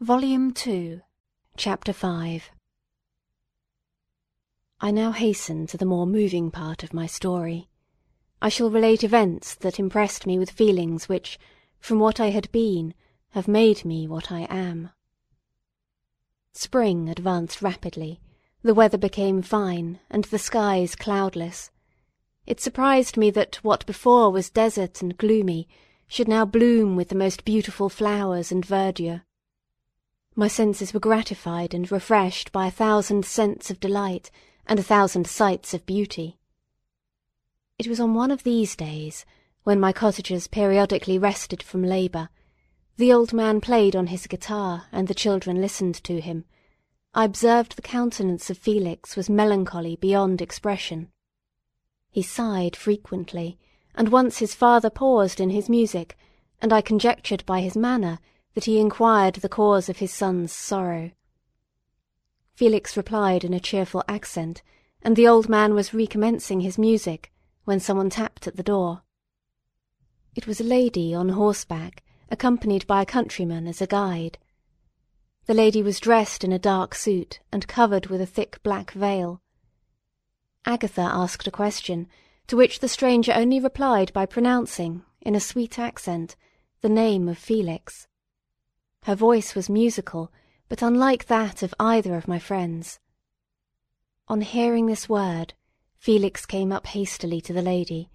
Volume 2, Chapter 5 I now hasten to the more moving part of my story. I shall relate events that impressed me with feelings which, from what I had been, have made me what I am. Spring advanced rapidly, the weather became fine, and the skies cloudless. It surprised me that what before was desert and gloomy should now bloom with the most beautiful flowers and verdure. My senses were gratified and refreshed by a thousand scents of delight and a thousand sights of beauty. It was on one of these days, when my cottagers periodically rested from labour, the old man played on his guitar and the children listened to him. I observed the countenance of Felix was melancholy beyond expression. He sighed frequently, and once his father paused in his music, and I conjectured by his manner that he inquired the cause of his son's sorrow. Felix replied in a cheerful accent, and the old man was recommencing his music, when someone tapped at the door. It was a lady on horseback, accompanied by a countryman as a guide. The lady was dressed in a dark suit and covered with a thick black veil. Agatha asked a question, to which the stranger only replied by pronouncing, in a sweet accent, the name of Felix. Her voice was musical, but unlike that of either of my friends. On hearing this word, Felix came up hastily to the lady,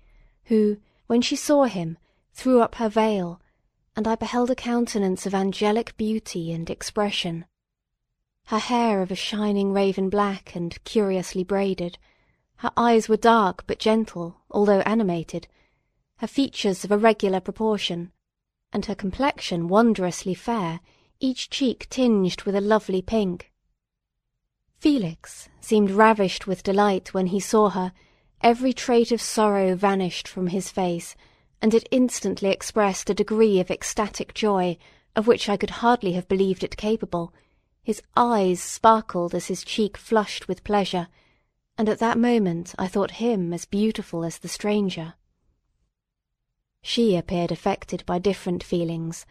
who, when she saw him, threw up her veil, and I beheld a countenance of angelic beauty and expression. Her hair of a shining raven black and curiously braided, her eyes were dark but gentle, although animated, her features of a regular proportion, and her complexion wondrously fair, each cheek tinged with a lovely pink. Felix seemed ravished with delight when he saw her, every trait of sorrow vanished from his face, and it instantly expressed a degree of ecstatic joy of which I could hardly have believed it capable. His eyes sparkled as his cheek flushed with pleasure, and at that moment I thought him as beautiful as the stranger. She appeared affected by different feelings.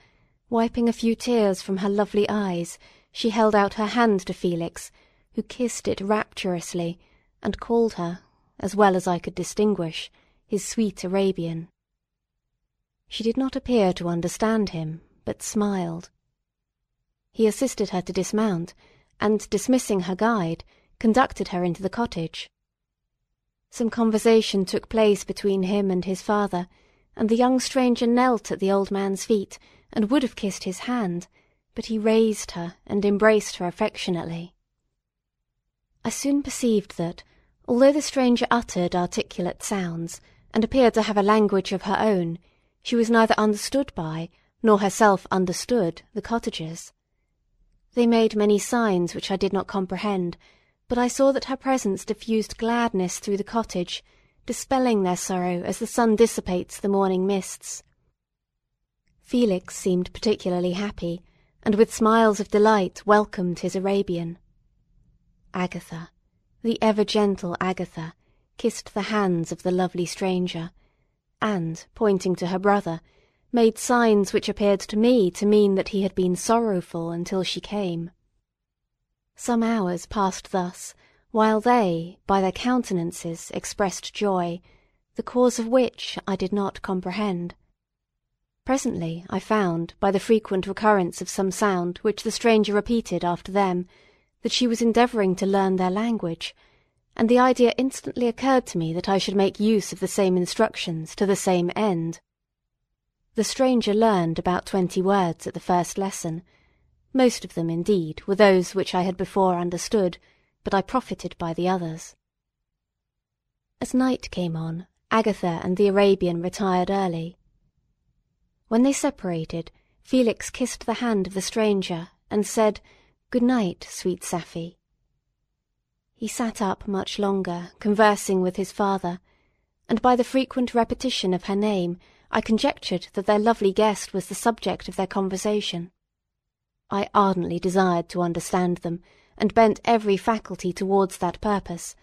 Wiping a few tears from her lovely eyes, she held out her hand to Felix, who kissed it rapturously, and called her, as well as I could distinguish, his sweet Arabian. She did not appear to understand him, but smiled. He assisted her to dismount, and dismissing her guide, conducted her into the cottage. Some conversation took place between him and his father, and the young stranger knelt at the old man's feet and would have kissed his hand, but he raised her and embraced her affectionately. I soon perceived that, although the stranger uttered articulate sounds, and appeared to have a language of her own, she was neither understood by, nor herself understood, the cottagers. They made many signs which I did not comprehend, but I saw that her presence diffused gladness through the cottage, dispelling their sorrow as the sun dissipates the morning mists. Felix seemed particularly happy, and with smiles of delight welcomed his Arabian. Agatha, the ever gentle Agatha, kissed the hands of the lovely stranger, and, pointing to her brother, made signs which appeared to me to mean that he had been sorrowful until she came. Some hours passed thus, while they, by their countenances, expressed joy, the cause of which I did not comprehend. Presently I found, by the frequent recurrence of some sound which the stranger repeated after them, that she was endeavouring to learn their language, and the idea instantly occurred to me that I should make use of the same instructions to the same end. The stranger learned about twenty words at the first lesson. Most of them, indeed, were those which I had before understood, but I profited by the others. As night came on, Agatha and the Arabian retired early. When they separated, Felix kissed the hand of the stranger and said, Good night, sweet Safie. He sat up much longer, conversing with his father, and by the frequent repetition of her name I conjectured that their lovely guest was the subject of their conversation. I ardently desired to understand them, and bent every faculty towards that purpose,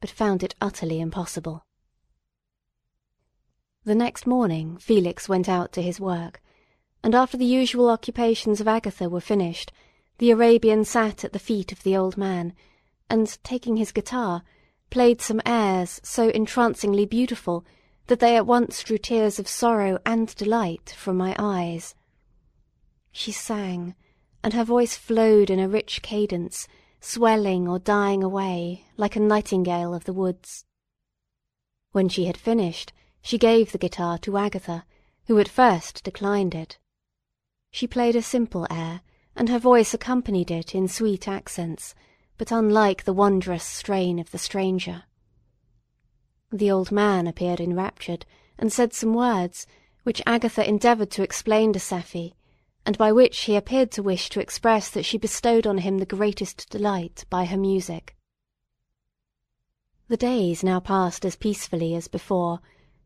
but found it utterly impossible. The next morning Felix went out to his work, and after the usual occupations of Agatha were finished, the Arabian sat at the feet of the old man, and, taking his guitar, played some airs so entrancingly beautiful that they at once drew tears of sorrow and delight from my eyes. She sang, and her voice flowed in a rich cadence, swelling or dying away like a nightingale of the woods. When she had finished, she gave the guitar to Agatha, who at first declined it. She played a simple air, and her voice accompanied it in sweet accents, but unlike the wondrous strain of the stranger. The old man appeared enraptured, and said some words, which Agatha endeavoured to explain to Safie, and by which he appeared to wish to express that she bestowed on him the greatest delight by her music. The days now passed as peacefully as before,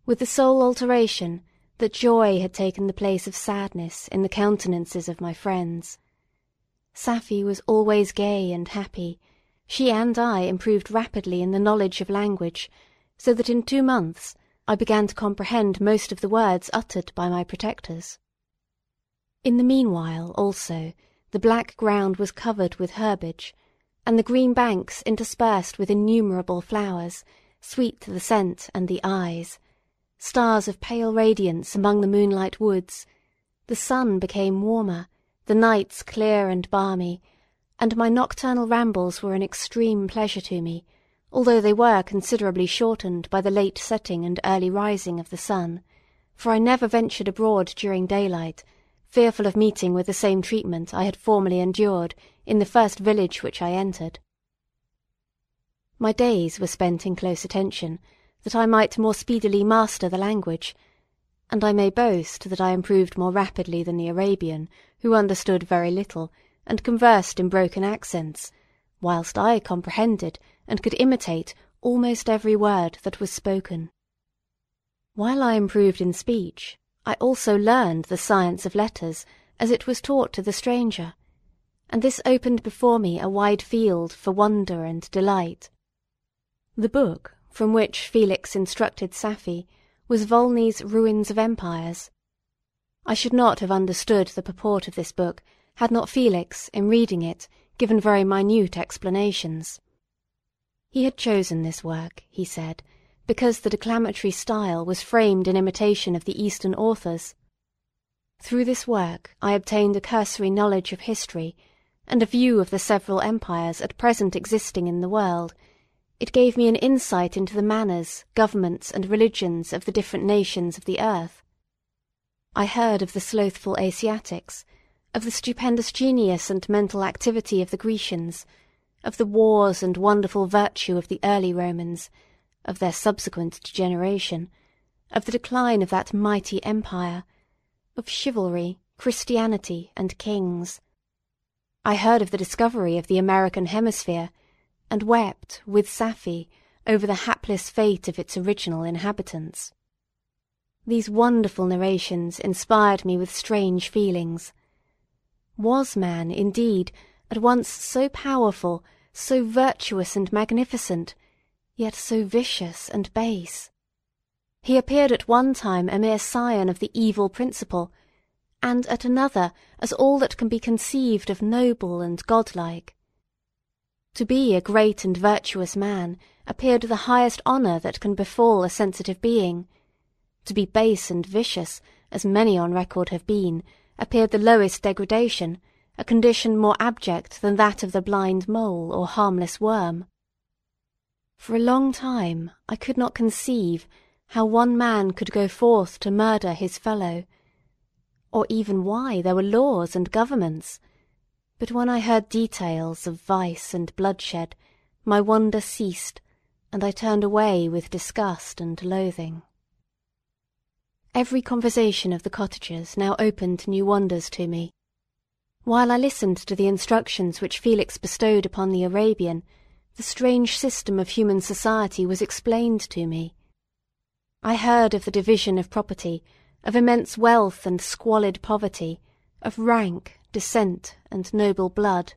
with the sole alteration that joy had taken the place of sadness in the countenances of my friends. Safie was always gay and happy. She and I improved rapidly in the knowledge of language, so that in two months I began to comprehend most of the words uttered by my protectors. In the meanwhile, also, the black ground was covered with herbage, and the green banks interspersed with innumerable flowers, sweet to the scent and the eyes, stars of pale radiance among the moonlight woods, the sun became warmer, the nights clear and balmy, and my nocturnal rambles were an extreme pleasure to me, although they were considerably shortened by the late setting and early rising of the sun, for I never ventured abroad during daylight, fearful of meeting with the same treatment I had formerly endured in the first village which I entered. My days were spent in close attention, that I might more speedily master the language, and I may boast that I improved more rapidly than the Arabian, who understood very little, and conversed in broken accents, whilst I comprehended and could imitate almost every word that was spoken. While I improved in speech, I also learned the science of letters as it was taught to the stranger, and this opened before me a wide field for wonder and delight. The book from which Felix instructed Safie was Volney's Ruins of Empires. I should not have understood the purport of this book had not Felix, in reading it, given very minute explanations. He had chosen this work, he said, because the declamatory style was framed in imitation of the Eastern authors. Through this work I obtained a cursory knowledge of history, and a view of the several empires at present existing in the world. It gave me an insight into the manners, governments, and religions of the different nations of the earth. I heard of the slothful Asiatics, of the stupendous genius and mental activity of the Grecians, of the wars and wonderful virtue of the early Romans, of their subsequent degeneration, of the decline of that mighty empire, of chivalry, Christianity, and kings. I heard of the discovery of the American hemisphere, and wept, with Safie, over the hapless fate of its original inhabitants. These wonderful narrations inspired me with strange feelings. Was man, indeed, at once so powerful, so virtuous and magnificent, yet so vicious and base. He appeared at one time a mere scion of the evil principle, and at another as all that can be conceived of noble and godlike. To be a great and virtuous man appeared the highest honour that can befall a sensitive being. To be base and vicious, as many on record have been, appeared the lowest degradation, a condition more abject than that of the blind mole or harmless worm. For a long time I could not conceive how one man could go forth to murder his fellow, or even why there were laws and governments. But when I heard details of vice and bloodshed, my wonder ceased, and I turned away with disgust and loathing. Every conversation of the cottagers now opened new wonders to me. While I listened to the instructions which Felix bestowed upon the Arabian, the strange system of human society was explained to me. I heard of the division of property, of immense wealth and squalid poverty, of rank, descent, and noble blood.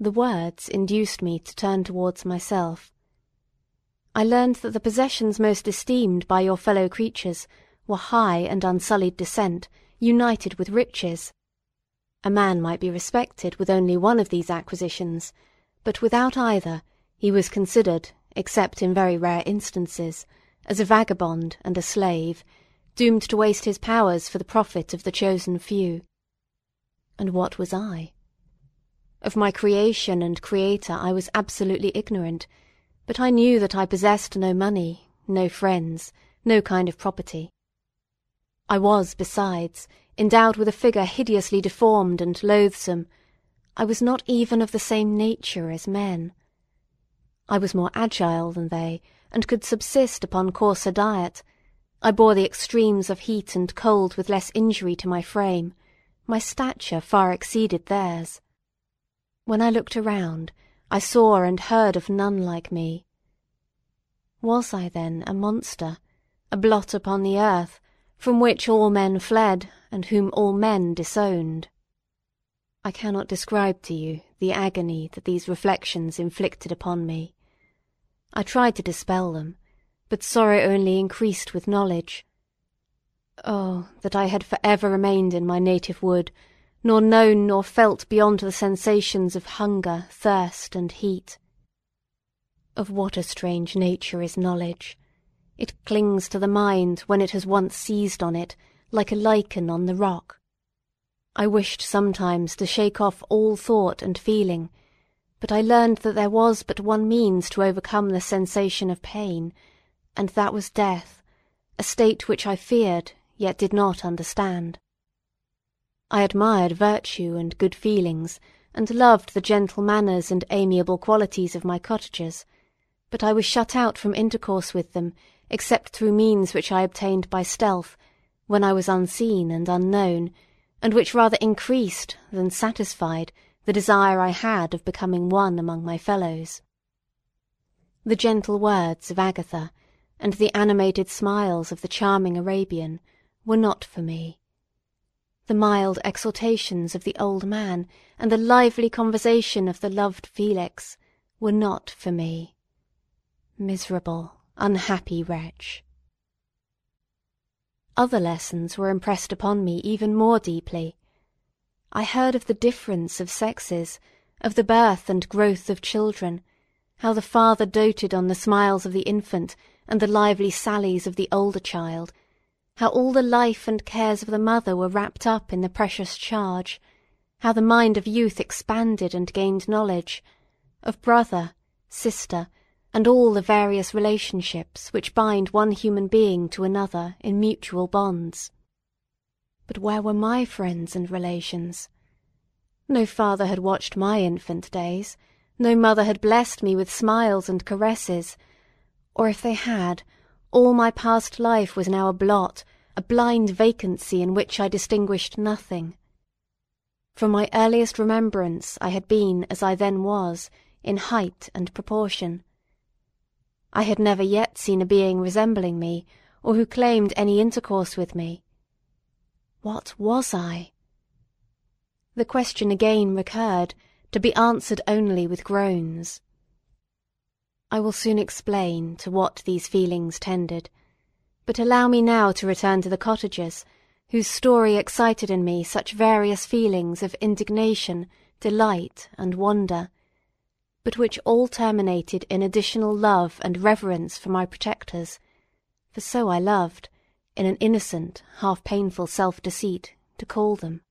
The words induced me to turn towards myself. I learned that the possessions most esteemed by your fellow creatures were high and unsullied descent, united with riches. A man might be respected with only one of these acquisitions, but without either he was considered, except in very rare instances, as a vagabond and a slave, doomed to waste his powers for the profit of the chosen few. And what was I? Of my creation and creator I was absolutely ignorant, but I knew that I possessed no money, no friends, no kind of property. I was, besides, endowed with a figure hideously deformed and loathsome. I was not even of the same nature as men. I was more agile than they, and could subsist upon coarser diet. I bore the extremes of heat and cold with less injury to my frame. My stature far exceeded theirs. When I looked around, I saw and heard of none like me. Was I then a monster, a blot upon the earth, from which all men fled, and whom all men disowned? I cannot describe to you the agony that these reflections inflicted upon me. I tried to dispel them, but sorrow only increased with knowledge. Oh, that I had for ever remained in my native wood, nor known nor felt beyond the sensations of hunger, thirst, and heat. Of what a strange nature is knowledge! It clings to the mind when it has once seized on it, like a lichen on the rock. I wished sometimes to shake off all thought and feeling, but I learned that there was but one means to overcome the sensation of pain, and that was death, a state which I feared, yet did not understand. I admired virtue and good feelings, and loved the gentle manners and amiable qualities of my cottagers, but I was shut out from intercourse with them, except through means which I obtained by stealth, when I was unseen and unknown, and which rather increased than satisfied the desire I had of becoming one among my fellows. The gentle words of Agatha, and the animated smiles of the charming Arabian, were not for me the mild exhortations of the old man and the lively conversation of the loved Felix were not for me. Miserable, unhappy wretch! Other lessons were impressed upon me even more deeply. I heard of the difference of sexes, of the birth and growth of children, how the father doted on the smiles of the infant and the lively sallies of the older child, how all the life and cares of the mother were wrapped up in the precious charge, how the mind of youth expanded and gained knowledge, of brother, sister, and all the various relationships which bind one human being to another in mutual bonds. But where were my friends and relations? No father had watched my infant days, no mother had blessed me with smiles and caresses, or if they had, all my past life was now a blot, a blind vacancy in which I distinguished nothing. From my earliest remembrance I had been as I then was, in height and proportion. I had never yet seen a being resembling me, or who claimed any intercourse with me. What was I? The question again recurred, to be answered only with groans. I will soon explain to what these feelings tended, but allow me now to return to the cottagers, whose story excited in me such various feelings of indignation, delight, and wonder, but which all terminated in additional love and reverence for my protectors, for so I loved, in an innocent, half painful self-deceit, to call them.